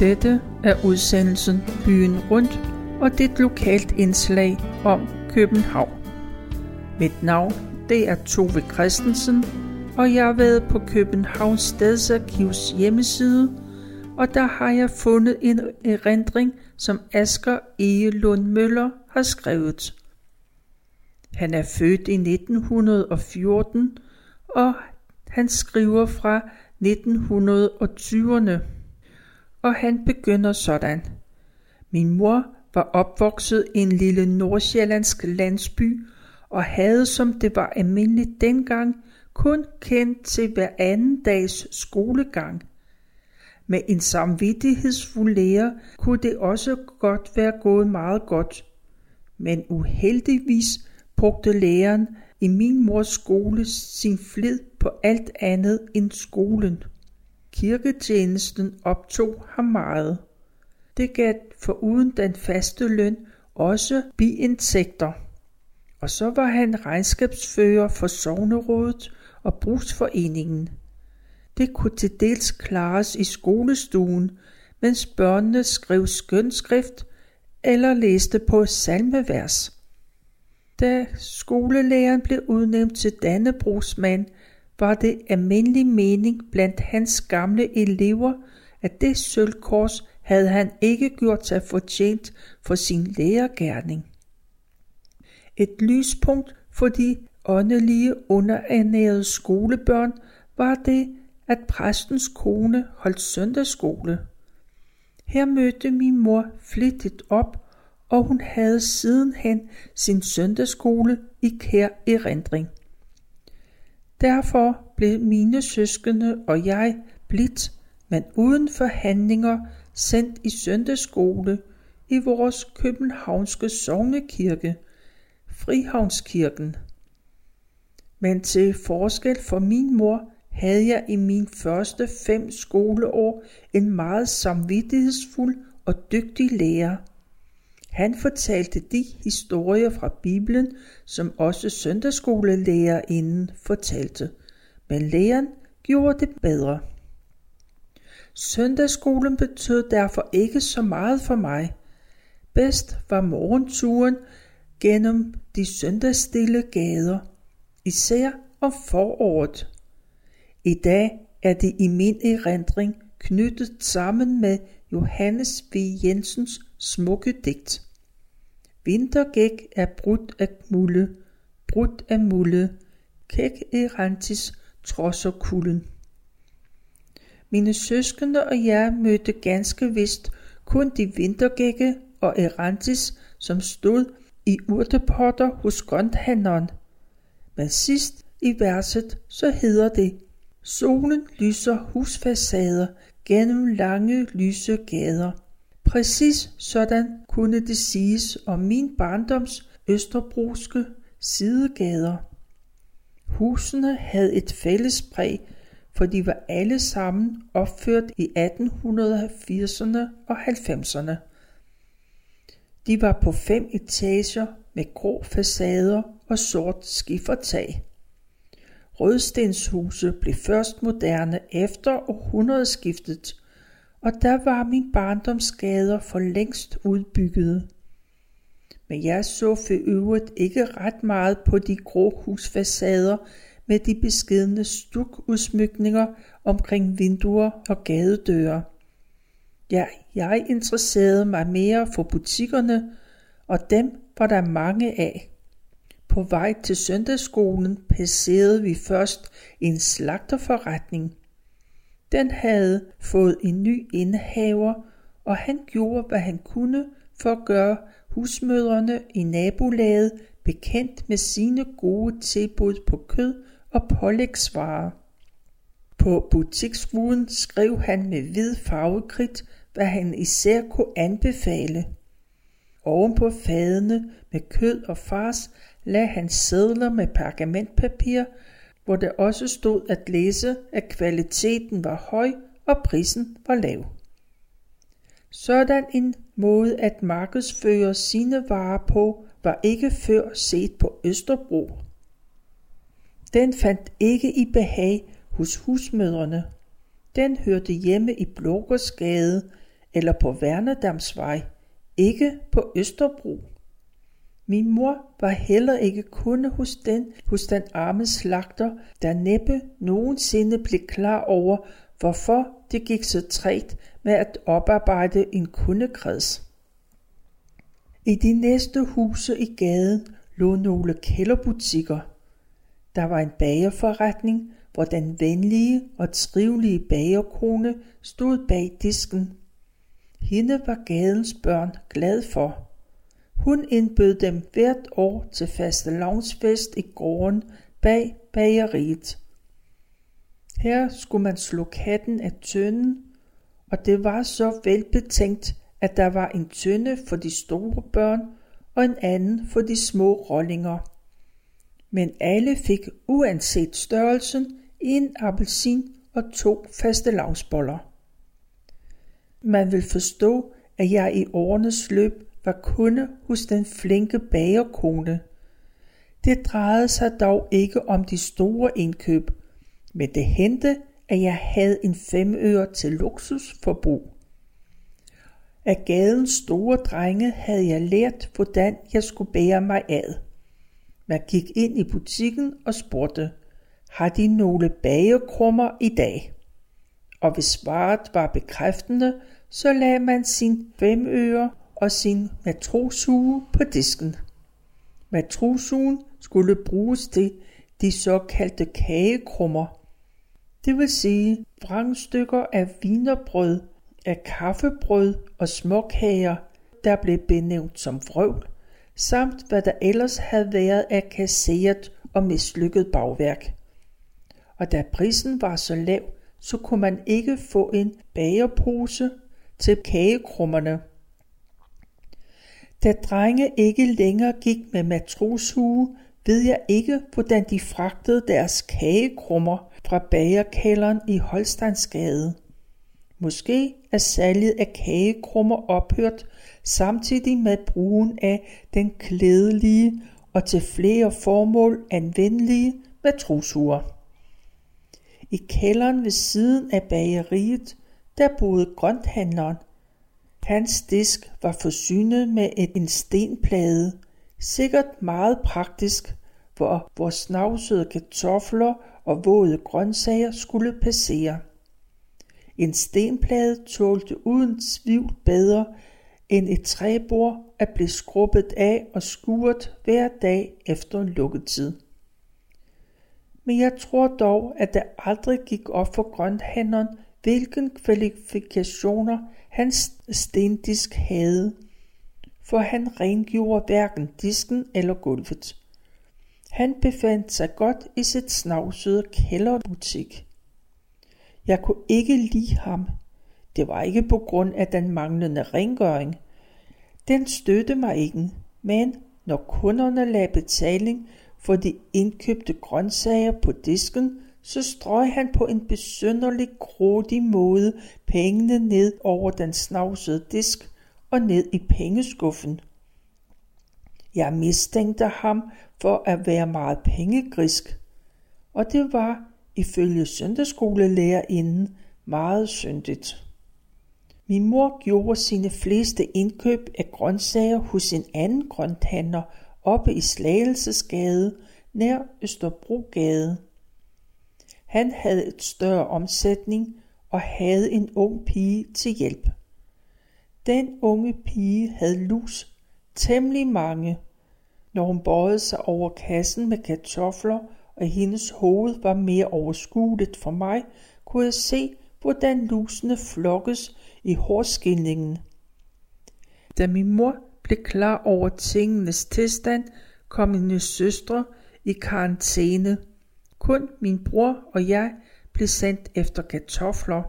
Dette er udsendelsen Byen Rundt, og det er et lokalt indslag om København. Mit navn det er Tove Christensen, og jeg har været på Københavns Stadsarkivs hjemmeside, og der har jeg fundet en erindring, som Asger Egelund Møller har skrevet. Han er født i 1914, og han skriver fra 1920'erne. Og han begynder sådan. Min mor var opvokset i en lille nordsjællandsk landsby og havde, som det var almindeligt dengang, kun kendt til hver anden dags skolegang. Med en samvittighedsfuld lærer kunne det også godt være gået meget godt. Men uheldigvis brugte læreren i min mors skole sin flid på alt andet end skolen. Kirketjenesten optog ham meget. Det gav foruden den faste løn også biindtægter. Og så var han regnskabsfører for sovnerådet og brugsforeningen. Det kunne til dels klares i skolestuen, mens børnene skrev skønskrift eller læste på salmevers. Da skolelæreren blev udnævnt til Dannebrugsmand, var det almindelig mening blandt hans gamle elever, at det sølvkors havde han ikke gjort sig fortjent for sin lærergærning. Et lyspunkt for de åndelige underernærede skolebørn var det, at præstens kone holdt søndagsskole. Her mødte min mor flittigt op, og hun havde sidenhen sin søndagsskole i kær erindring. Derfor blev mine søskende og jeg blidt, men uden forhandlinger, sendt i søndagsskole i vores københavnske sognekirke, Frihavnskirken. Men til forskel for min mor havde jeg i min første fem skoleår en meget samvittighedsfuld og dygtig lærer. Han fortalte de historier fra Bibelen, som også søndagsskolelærerinden fortalte, men læreren gjorde det bedre. Søndagsskolen betød derfor ikke så meget for mig. Bedst var morgenturen gennem de søndagsstille gader, især om foråret. I dag er det i min erindring knyttet sammen med Johannes V. Jensens smukke digt. Vintergæk er brudt af mulde, brudt af mulde, kæk erantis trodser kulden. Mine søskende og jeg mødte ganske vist kun de vintergække og erantis, som stod i urtepotter hos grønthandleren. Men sidst i verset så hedder det, Solen lyser husfacader gennem lange lyse gader. Præcis sådan kunne det siges om min barndoms østerbroske sidegader. Husene havde et fælles præg, for de var alle sammen opført i 1880'erne og 90'erne. De var på fem etager med grå facader og sort skifertag. Rødstenshuse blev først moderne efter århundredeskiftet, og der var min barndomsgader for længst udbyggede. Men jeg så for øvrigt ikke ret meget på de grå husfacader med de beskedne stukudsmykninger omkring vinduer og gadedøre. Ja, jeg interesserede mig mere for butikkerne, og dem var der mange af. På vej til søndagsskolen passerede vi først en slagterforretning. Den havde fået en ny indehaver, og han gjorde, hvad han kunne for at gøre husmødrene i nabolaget bekendt med sine gode tilbud på kød og pålægsvarer. På butiksruden skrev han med hvid farvekridt, hvad han især kunne anbefale. Oven på fadene med kød og fars lagde han sædler med pergamentpapir, hvor der også stod at læse, at kvaliteten var høj og prisen var lav. Sådan en måde at markedsføre sine varer på var ikke før set på Østerbro. Den fandt ikke i behag hos husmødrene. Den hørte hjemme i Blågårdsgade eller på Værnedamsvej, ikke på Østerbro. Min mor var heller ikke kunde hos den, hos den arme slagter, der næppe nogensinde blev klar over, hvorfor det gik så træt med at oparbejde en kundekreds. I de næste huse i gaden lå nogle kælderbutikker. Der var en bagerforretning, hvor den venlige og trivelige bagerkone stod bag disken. Hende var gadens børn glad for. Hun indbød dem hvert år til fastelavnsfest i gården bag bageriet. Her skulle man slå katten af tønden, og det var så velbetænkt, at der var en tønde for de store børn og en anden for de små rollinger. Men alle fik uanset størrelsen en appelsin og to faste lavsboller. Man vil forstå, at jeg i årenes løb var kunde hos den flinke bagerkone. Det drejede sig dog ikke om de store indkøb, men det hente, at jeg havde en femøre til luksusforbrug. Af gadens store drenge havde jeg lært, hvordan jeg skulle bære mig ad. Man gik ind i butikken og spurgte, har de nogle bagekrummer i dag? Og hvis svaret var bekræftende, så lagde man sin femøre og sin matrosuge på disken. Matrosugen skulle bruges til de såkaldte kagekrummer, det vil sige vrangstykker af vinerbrød, af kaffebrød og småkager, der blev benævnt som vrøvl, samt hvad der ellers havde været af kasseret og mislykket bagværk. Og da prisen var så lav, så kunne man ikke få en bagerpose til kagekrummerne. Da drenge ikke længere gik med matroshue, ved jeg ikke, hvordan de fragtede deres kagekrummer fra bagerkælderen i Holsteinsgade. Måske er salget af kagekrummer ophørt samtidig med brugen af den klædelige og til flere formål anvendelige matrosure. I kælderen ved siden af bageriet, der boede grønthandleren, Hans disk var forsynet med en stenplade, sikkert meget praktisk, hvor, hvor snavsede kartofler og våde grøntsager skulle passere. En stenplade tålte uden tvivl bedre end et træbord at blive skrubbet af og skuret hver dag efter lukketid. Men jeg tror dog, at det aldrig gik op for grønthandleren, hvilken kvalifikationer hans stendisk havde, for han rengjorde hverken disken eller gulvet. Han befandt sig godt i sit snavsede kælderbutik. Jeg kunne ikke lide ham. Det var ikke på grund af den manglende rengøring. Den støtte mig ikke, men når kunderne lagde betaling for de indkøbte grøntsager på disken, så strøg han på en besynderlig grådig måde pengene ned over den snavsede disk og ned i pengeskuffen. Jeg mistænkte ham for at være meget pengegrisk, og det var ifølge søndagsskolelærerinden meget syndigt. Min mor gjorde sine fleste indkøb af grøntsager hos en anden grønthandler oppe i Slagelsesgade nær Østerbrogade. Han havde et større omsætning og havde en ung pige til hjælp. Den unge pige havde lus, temmelig mange. Når hun bøjede sig over kassen med kartofler, og hendes hoved var mere overskueligt for mig, kunne jeg se, hvordan lusene flokkes i hårskilningen. Da min mor blev klar over tingenes tilstand, kom mine søstre i karantæne – kun min bror og jeg blev sendt efter kartofler.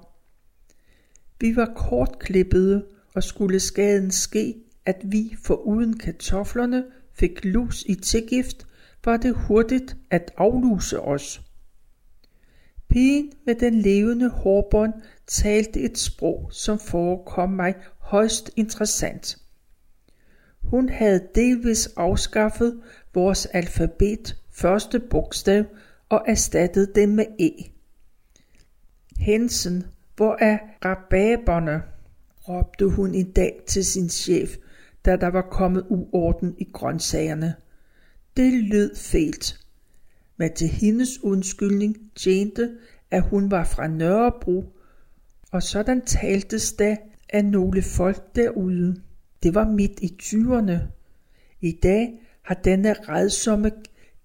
Vi var kortklippede, og skulle skaden ske, at vi for uden kartoflerne fik lus i tilgift, var det hurtigt at afluse os. Pigen med den levende hårbånd talte et sprog, som forekom mig højst interessant. Hun havde delvis afskaffet vores alfabet første bogstav og erstattede dem med E. Hensen, hvor er rababerne? råbte hun en dag til sin chef, da der var kommet uorden i grøntsagerne. Det lød fælt. Men til hendes undskyldning tjente, at hun var fra Nørrebro, og sådan taltes da af nogle folk derude. Det var midt i 20'erne. I dag har denne redsomme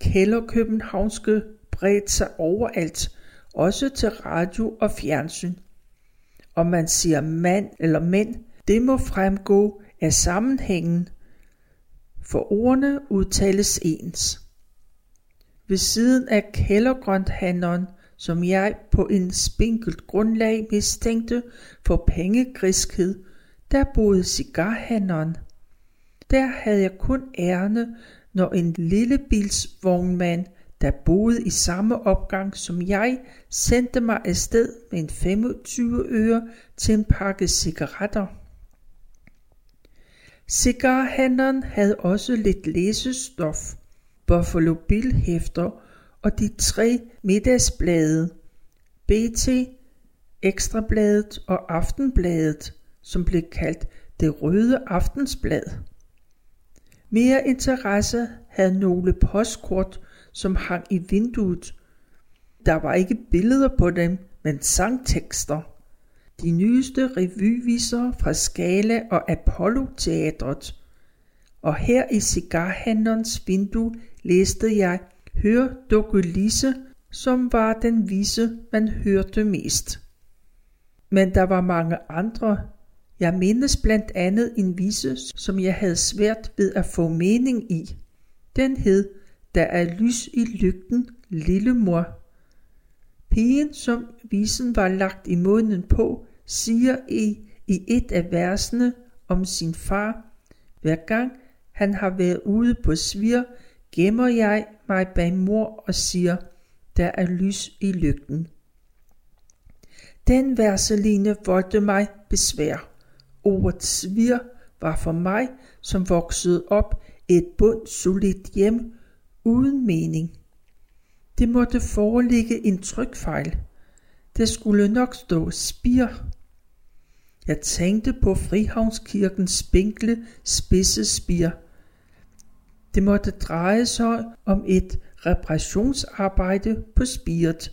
kælderkøbenhavnske bredt sig overalt, også til radio og fjernsyn. Om man siger mand eller mænd, det må fremgå af sammenhængen, for ordene udtales ens. Ved siden af kældergrønthandleren, som jeg på en spinkelt grundlag mistænkte for pengegriskhed, der boede cigarhandleren. Der havde jeg kun ærne, når en lille bilsvognmand, der boede i samme opgang som jeg, sendte mig afsted med en 25 øre til en pakke cigaretter. Cigarhandleren havde også lidt læsestof, Buffalo Bill hæfter og de tre middagsblade, BT, Ekstrabladet og Aftenbladet, som blev kaldt det røde aftensblad. Mere interesse havde nogle postkort, som hang i vinduet. Der var ikke billeder på dem, men sangtekster. De nyeste revyviser fra Skala og Apollo Teatret. Og her i cigarhandlerens vindue læste jeg Hør Dukke Lise, som var den vise, man hørte mest. Men der var mange andre. Jeg mindes blandt andet en vise, som jeg havde svært ved at få mening i. Den hed, der er lys i lygten, lille mor. Pigen, som visen var lagt i munden på, siger i, i et af versene om sin far, hver gang han har været ude på svir, gemmer jeg mig bag mor og siger, der er lys i lygten. Den verseline voldte mig besvær. Ordet svir var for mig, som voksede op et bund solidt hjem uden mening. Det måtte foreligge en trykfejl. Det skulle nok stå spir. Jeg tænkte på Frihavnskirkens spinkle spidse spir – det måtte dreje sig om et reparationsarbejde på spiret,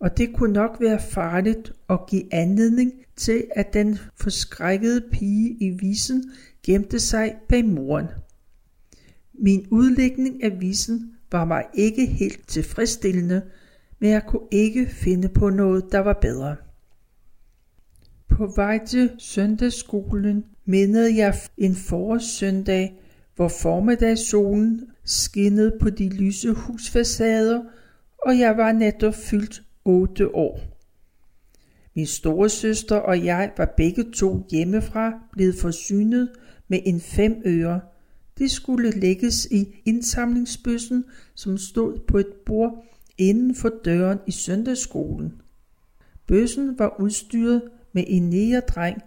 og det kunne nok være farligt at give anledning til, at den forskrækkede pige i visen gemte sig bag moren. Min udlægning af visen var mig ikke helt tilfredsstillende, men jeg kunne ikke finde på noget, der var bedre. På vej til søndagsskolen mindede jeg en forårssøndag, hvor formiddagssolen skinnede på de lyse husfacader, og jeg var netop fyldt otte år. Min store søster og jeg var begge to hjemmefra blevet forsynet med en fem øre. Det skulle lægges i indsamlingsbøssen, som stod på et bord inden for døren i søndagsskolen. Bøssen var udstyret med en negerdreng,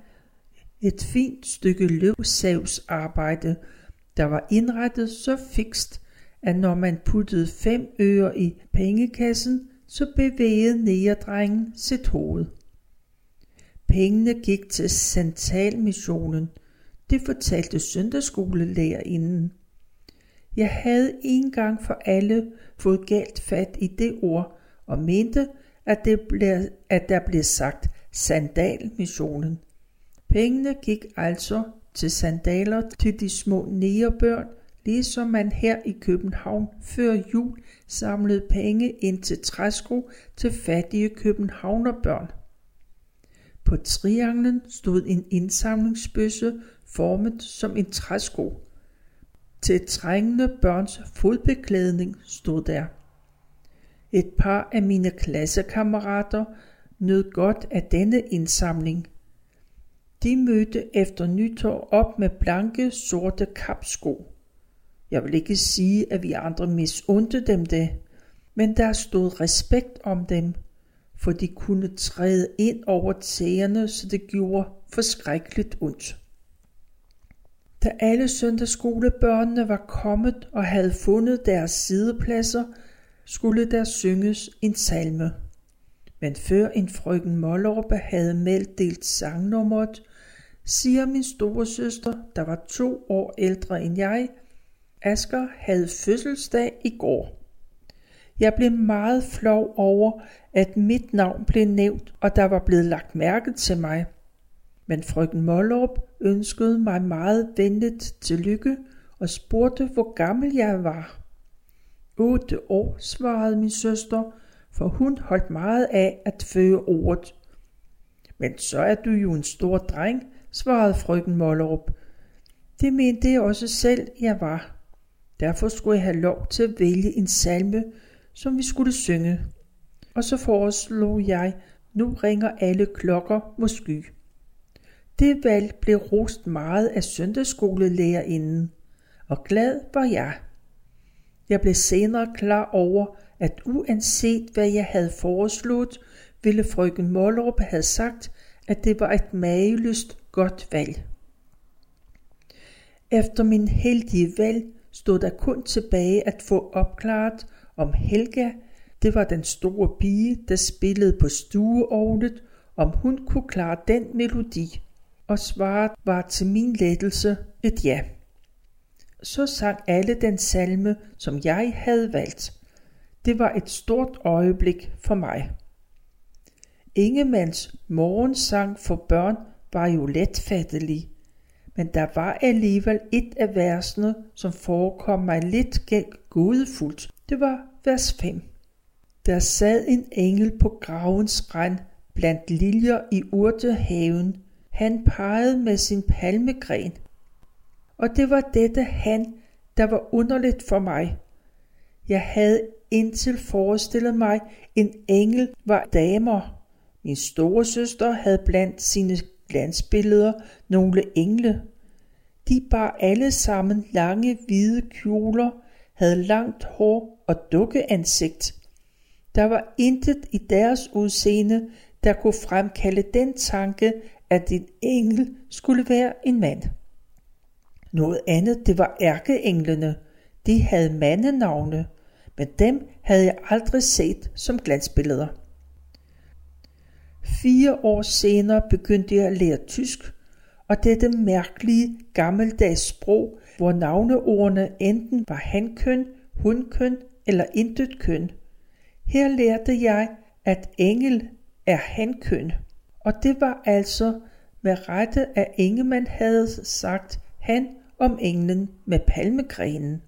et fint stykke løvsavsarbejde, der var indrettet så fikst, at når man puttede fem øre i pengekassen, så bevægede negerdrengen sit hoved. Pengene gik til Santalmissionen. Det fortalte søndagsskolelærerinden. Jeg havde en gang for alle fået galt fat i det ord, og mente, at, det blev, at der blev sagt Sandalmissionen. Pengene gik altså til sandaler til de små nærebørn, ligesom man her i København før jul samlede penge ind til træsko til fattige københavnerbørn. På trianglen stod en indsamlingsbøsse formet som en træsko. Til trængende børns fodbeklædning stod der. Et par af mine klassekammerater nød godt af denne indsamling – de mødte efter nytår op med blanke, sorte kapsko. Jeg vil ikke sige, at vi andre misundte dem det, men der stod respekt om dem, for de kunne træde ind over tæerne, så det gjorde forskrækkeligt ondt. Da alle søndagsskolebørnene var kommet og havde fundet deres sidepladser, skulle der synges en salme. Men før en frøken Mollorpe havde meddelt sangnummeret, siger min store søster, der var to år ældre end jeg. Asger havde fødselsdag i går. Jeg blev meget flov over, at mit navn blev nævnt, og der var blevet lagt mærke til mig. Men frøken Mollerup ønskede mig meget venligt til lykke og spurgte, hvor gammel jeg var. Otte år, svarede min søster, for hun holdt meget af at føde ordet. Men så er du jo en stor dreng, svarede frøken Mollerup. Det mente jeg også selv, jeg var. Derfor skulle jeg have lov til at vælge en salme, som vi skulle synge. Og så foreslog jeg, nu ringer alle klokker måske. Det valg blev rost meget af søndagsskolelærerinden, og glad var jeg. Jeg blev senere klar over, at uanset hvad jeg havde foreslået, ville frøken Mollerup have sagt, at det var et mageløst godt valg. Efter min heldige valg stod der kun tilbage at få opklaret, om Helga, det var den store pige, der spillede på stueovlet, om hun kunne klare den melodi. Og svaret var til min lettelse et ja. Så sang alle den salme, som jeg havde valgt. Det var et stort øjeblik for mig. Ingemands morgensang for børn var jo letfattelig, men der var alligevel et af versene, som forekom mig lidt gudefuldt. Det var vers 5. Der sad en engel på gravens rand blandt liljer i urtehaven. Han pegede med sin palmegren. Og det var dette han, der var underligt for mig. Jeg havde indtil forestillet mig, en engel var damer. Min store søster havde blandt sine glansbilleder nogle engle. De bar alle sammen lange hvide kjoler, havde langt hår og dukkeansigt. Der var intet i deres udseende, der kunne fremkalde den tanke, at din engel skulle være en mand. Noget andet, det var ærkeenglene. De havde mandenavne, men dem havde jeg aldrig set som glansbilleder. Fire år senere begyndte jeg at lære tysk, og dette mærkelige gammeldags sprog, hvor navneordene enten var hankøn, hunkøn eller intet køn. Her lærte jeg, at engel er hankøn, og det var altså med rette, at Ingemann havde sagt han om englen med palmegrenen.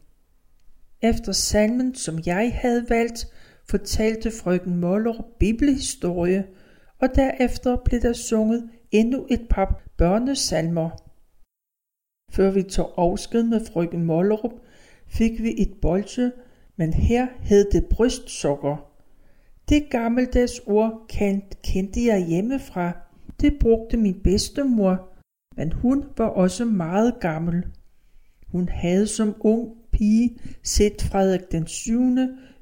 Efter salmen, som jeg havde valgt, fortalte frøken Moller bibelhistorie, og derefter blev der sunget endnu et par børnesalmer. Før vi tog afsked med frøken Mollerup, fik vi et bolche, men her hed det brystsukker. Det gammeldags ord kendte jeg hjemmefra. Det brugte min bedstemor, men hun var også meget gammel. Hun havde som ung pige set Frederik den 7.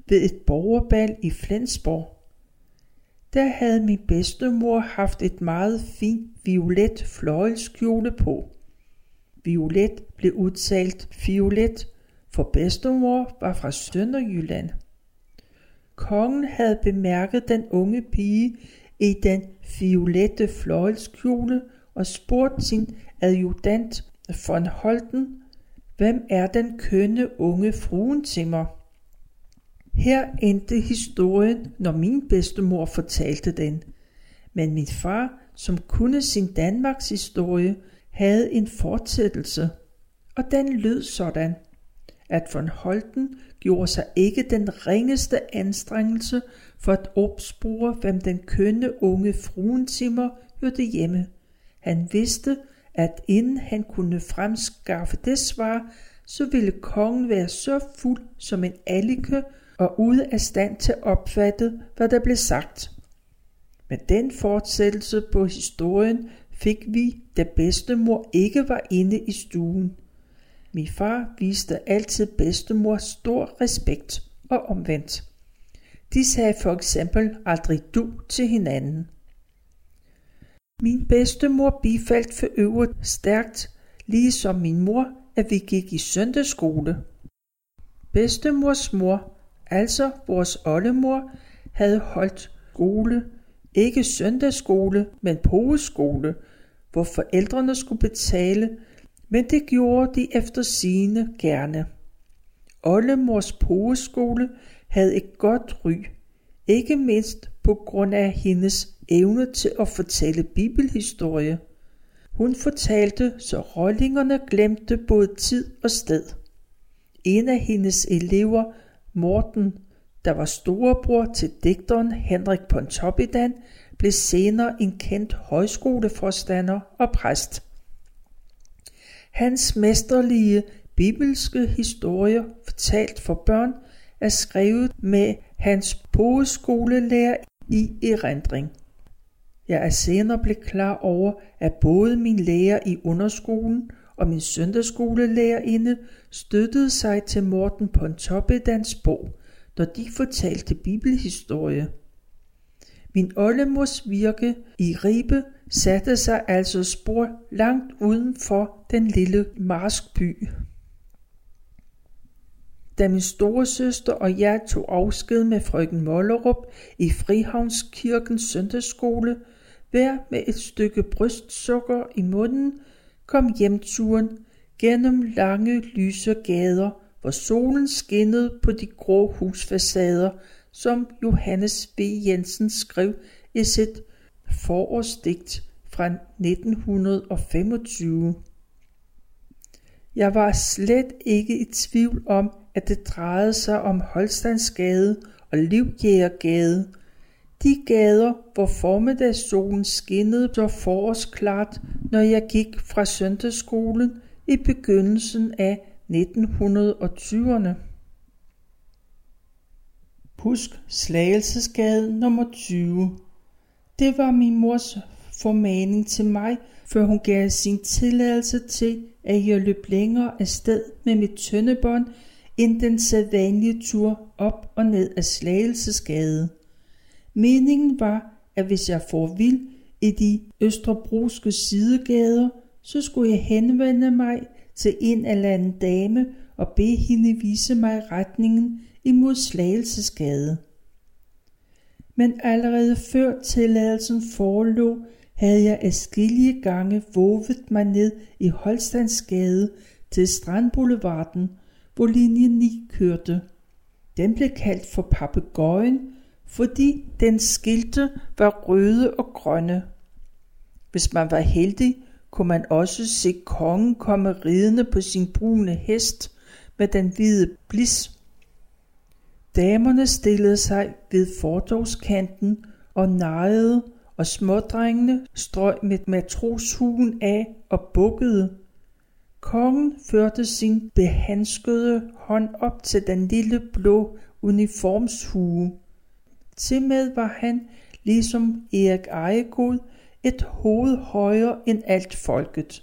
ved et borgerbal i Flensborg. Der havde min bedstemor haft et meget fint violet fløjelskjole på. Violet blev udtalt violet, for bedstemor var fra Sønderjylland. Kongen havde bemærket den unge pige i den violette fløjelskjole og spurgt sin adjutant von Holten, hvem er den kønne unge fruen til mig? Her endte historien, når min bedstemor fortalte den. Men min far, som kunne sin Danmarks historie, havde en fortsættelse, og den lød sådan, at von Holten gjorde sig ikke den ringeste anstrengelse for at opspore, hvem den kønne unge fruentimmer hørte hjemme. Han vidste, at inden han kunne fremskaffe det svar, så ville kongen være så fuld som en allike og ude af stand til at opfatte, hvad der blev sagt. Med den fortsættelse på historien fik vi, da bedstemor ikke var inde i stuen. Min far viste altid bedstemor stor respekt og omvendt. De sagde for eksempel aldrig du til hinanden. Min bedstemor bifaldt for øvrigt stærkt, ligesom min mor, at vi gik i søndagsskole. Bedstemors mor, altså vores oldemor, havde holdt skole, ikke søndagsskole, men pogeskole, hvor forældrene skulle betale, men det gjorde de efter sine gerne. Oldemors pogeskole havde et godt ry, ikke mindst på grund af hendes evne til at fortælle bibelhistorie. Hun fortalte, så rollingerne glemte både tid og sted. En af hendes elever, Morten, der var storebror til digteren Henrik Pontoppidan, blev senere en kendt højskoleforstander og præst. Hans mesterlige bibelske historier, fortalt for børn, er skrevet med hans pogeskolelærer i erindring. Jeg er senere blevet klar over, at både min lærer i underskolen og min søndagsskolelærerinde støttede sig til Morten Pontoppedans bog, når de fortalte bibelhistorie. Min oldemors virke i Ribe satte sig altså spor langt uden for den lille marskby. Da min store søster og jeg tog afsked med frøken Mollerup i Frihavnskirkens søndagsskole, hver med et stykke brystsukker i munden, kom hjemturen gennem lange lyse gader, hvor solen skinnede på de grå husfacader, som Johannes V. Jensen skrev i sit forårsdigt fra 1925. Jeg var slet ikke i tvivl om, at det drejede sig om Holstandsgade og Livjægergade, de gader, hvor formiddagssolen skinnede så forårsklart, når jeg gik fra søndagsskolen i begyndelsen af 1920'erne. Husk Slagelsesgade nummer 20. Det var min mors formaning til mig, før hun gav sin tilladelse til, at jeg løb længere afsted med mit tøndebånd, end den sædvanlige tur op og ned af Slagelsesgade. Meningen var, at hvis jeg får vild i de østerbruske sidegader, så skulle jeg henvende mig til en eller anden dame og bede hende vise mig retningen imod Slagelsesgade. Men allerede før tilladelsen forelå, havde jeg adskillige gange vovet mig ned i Holstandsgade til Strandboulevarden, hvor linje 9 kørte. Den blev kaldt for papegøjen, fordi den skilte var røde og grønne. Hvis man var heldig, kunne man også se kongen komme ridende på sin brune hest med den hvide blis. Damerne stillede sig ved fortovskanten og nejede, og smådrengene strøg med matroshugen af og bukkede. Kongen førte sin behandskede hånd op til den lille blå uniformshue. Tilmed var han, ligesom Erik Ejegod, et hoved højere end alt folket.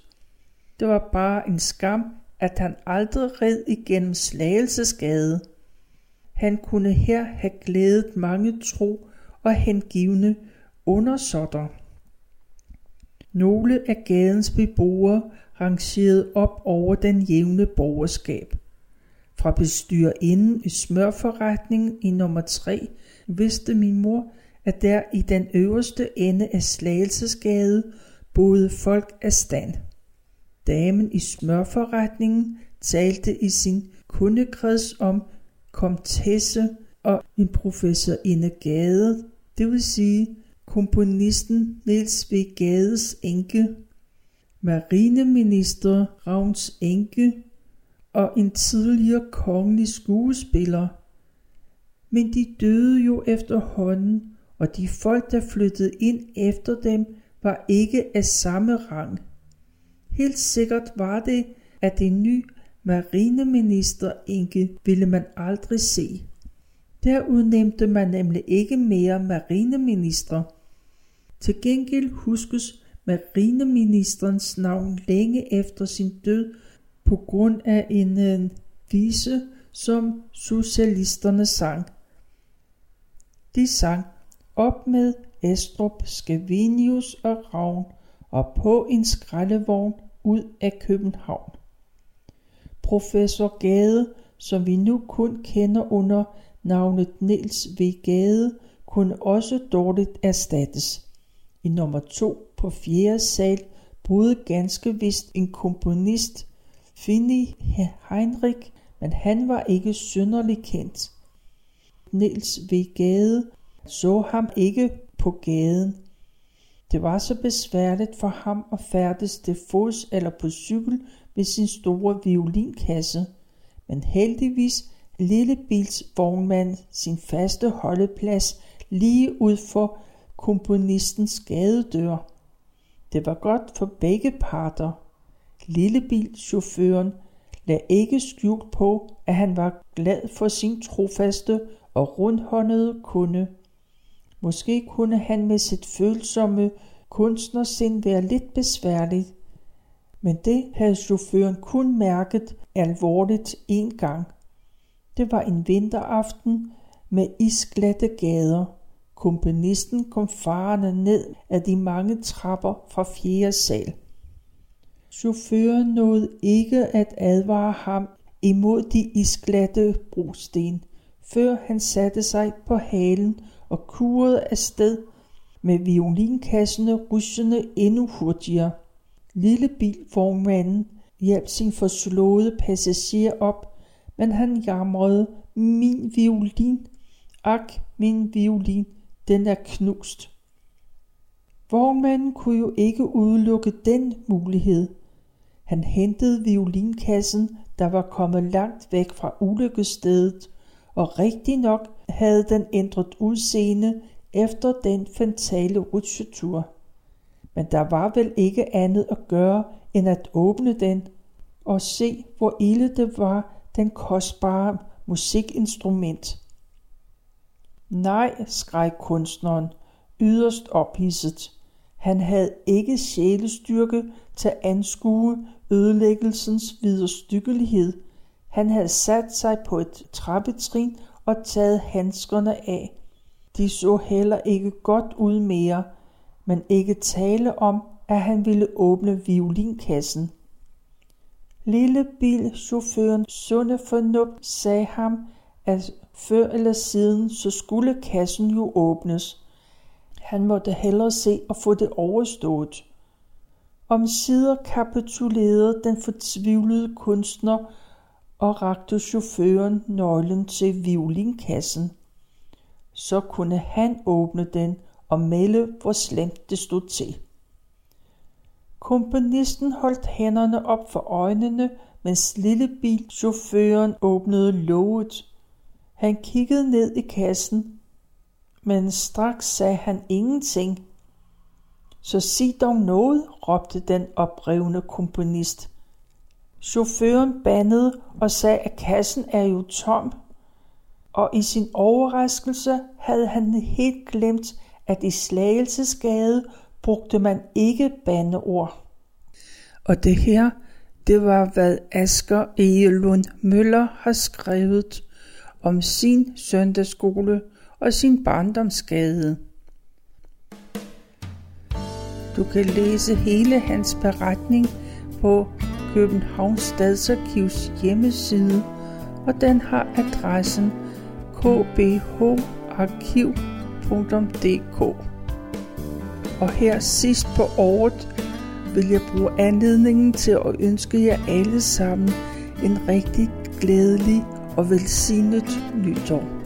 Det var bare en skam, at han aldrig red igennem Slagelsesgade. Han kunne her have glædet mange tro og hengivne undersåtter. Nogle af gadens beboere rangerede op over den jævne borgerskab. Fra bestyrerinden i smørforretningen i nummer 3 vidste min mor, at der i den øverste ende af Slagelsesgade boede folk af stand. Damen i smørforretningen talte i sin kundekreds om komtesse og en professor Inde Gade, det vil sige komponisten Niels V. Gades enke, marineminister Ravns enke og en tidligere kongelig skuespiller – men de døde jo efterhånden, og de folk, der flyttede ind efter dem, var ikke af samme rang. Helt sikkert var det, at det nye marineminister Inge ville man aldrig se. Der udnævnte man nemlig ikke mere marineminister. Til gengæld huskes marineministerens navn længe efter sin død på grund af en øh, vise, som socialisterne sang. De sang op med Estrup, Scavenius og Ravn og på en skraldevogn ud af København. Professor Gade, som vi nu kun kender under navnet Niels V. Gade, kunne også dårligt erstattes. I nummer 2 på fjerde sal boede ganske vist en komponist, Finny Heinrich, men han var ikke synderlig kendt. Niels V. Gade så ham ikke på gaden. Det var så besværligt for ham at færdes til fods eller på cykel med sin store violinkasse, men heldigvis lille bils vognmand sin faste holdeplads lige ud for komponistens gadedør. Det var godt for begge parter. Lillebilchaufføren lagde ikke skjult på, at han var glad for sin trofaste og rundhåndede kunde. Måske kunne han med sit følsomme kunstnersind være lidt besværlig, men det havde chaufføren kun mærket alvorligt en gang. Det var en vinteraften med isglatte gader. Komponisten kom farende ned af de mange trapper fra fjerde sal. Chaufføren nåede ikke at advare ham imod de isglatte brosten, før han satte sig på halen og kurede afsted med violinkassene rysende endnu hurtigere. Lille bilvognmanden hjalp sin forslåede passager op, men han jamrede, min violin, ak, min violin, den er knust. Vognmanden kunne jo ikke udelukke den mulighed. Han hentede violinkassen, der var kommet langt væk fra ulykkestedet, og rigtig nok havde den ændret udseende efter den fatale rutsjetur. Men der var vel ikke andet at gøre, end at åbne den og se, hvor ille det var, den kostbare musikinstrument. Nej, skreg kunstneren, yderst ophidset. Han havde ikke sjælestyrke til at anskue ødelæggelsens viderstykkelighed. Han havde sat sig på et trappetrin og taget handskerne af. De så heller ikke godt ud mere, men ikke tale om, at han ville åbne violinkassen. Lille bilchaufføren sunde fornuft sagde ham, at før eller siden så skulle kassen jo åbnes. Han måtte hellere se og få det overstået. Om sider kapitulerede den fortvivlede kunstner og rakte chaufføren nøglen til violinkassen. Så kunne han åbne den og melde, hvor slemt det stod til. Komponisten holdt hænderne op for øjnene, mens lille bilchaufføren åbnede låget. Han kiggede ned i kassen, men straks sagde han ingenting. Så sig dog noget, råbte den oprevne komponist. Chaufføren bandede og sagde, at kassen er jo tom, og i sin overraskelse havde han helt glemt, at i Slagelsesgade brugte man ikke bandeord. Og det her, det var hvad Asger Egelund Møller har skrevet om sin søndagsskole og sin barndomsgade. Du kan læse hele hans beretning på Københavns Stadsarkivs hjemmeside, og den har adressen kbharkiv.dk. Og her sidst på året vil jeg bruge anledningen til at ønske jer alle sammen en rigtig glædelig og velsignet nytår.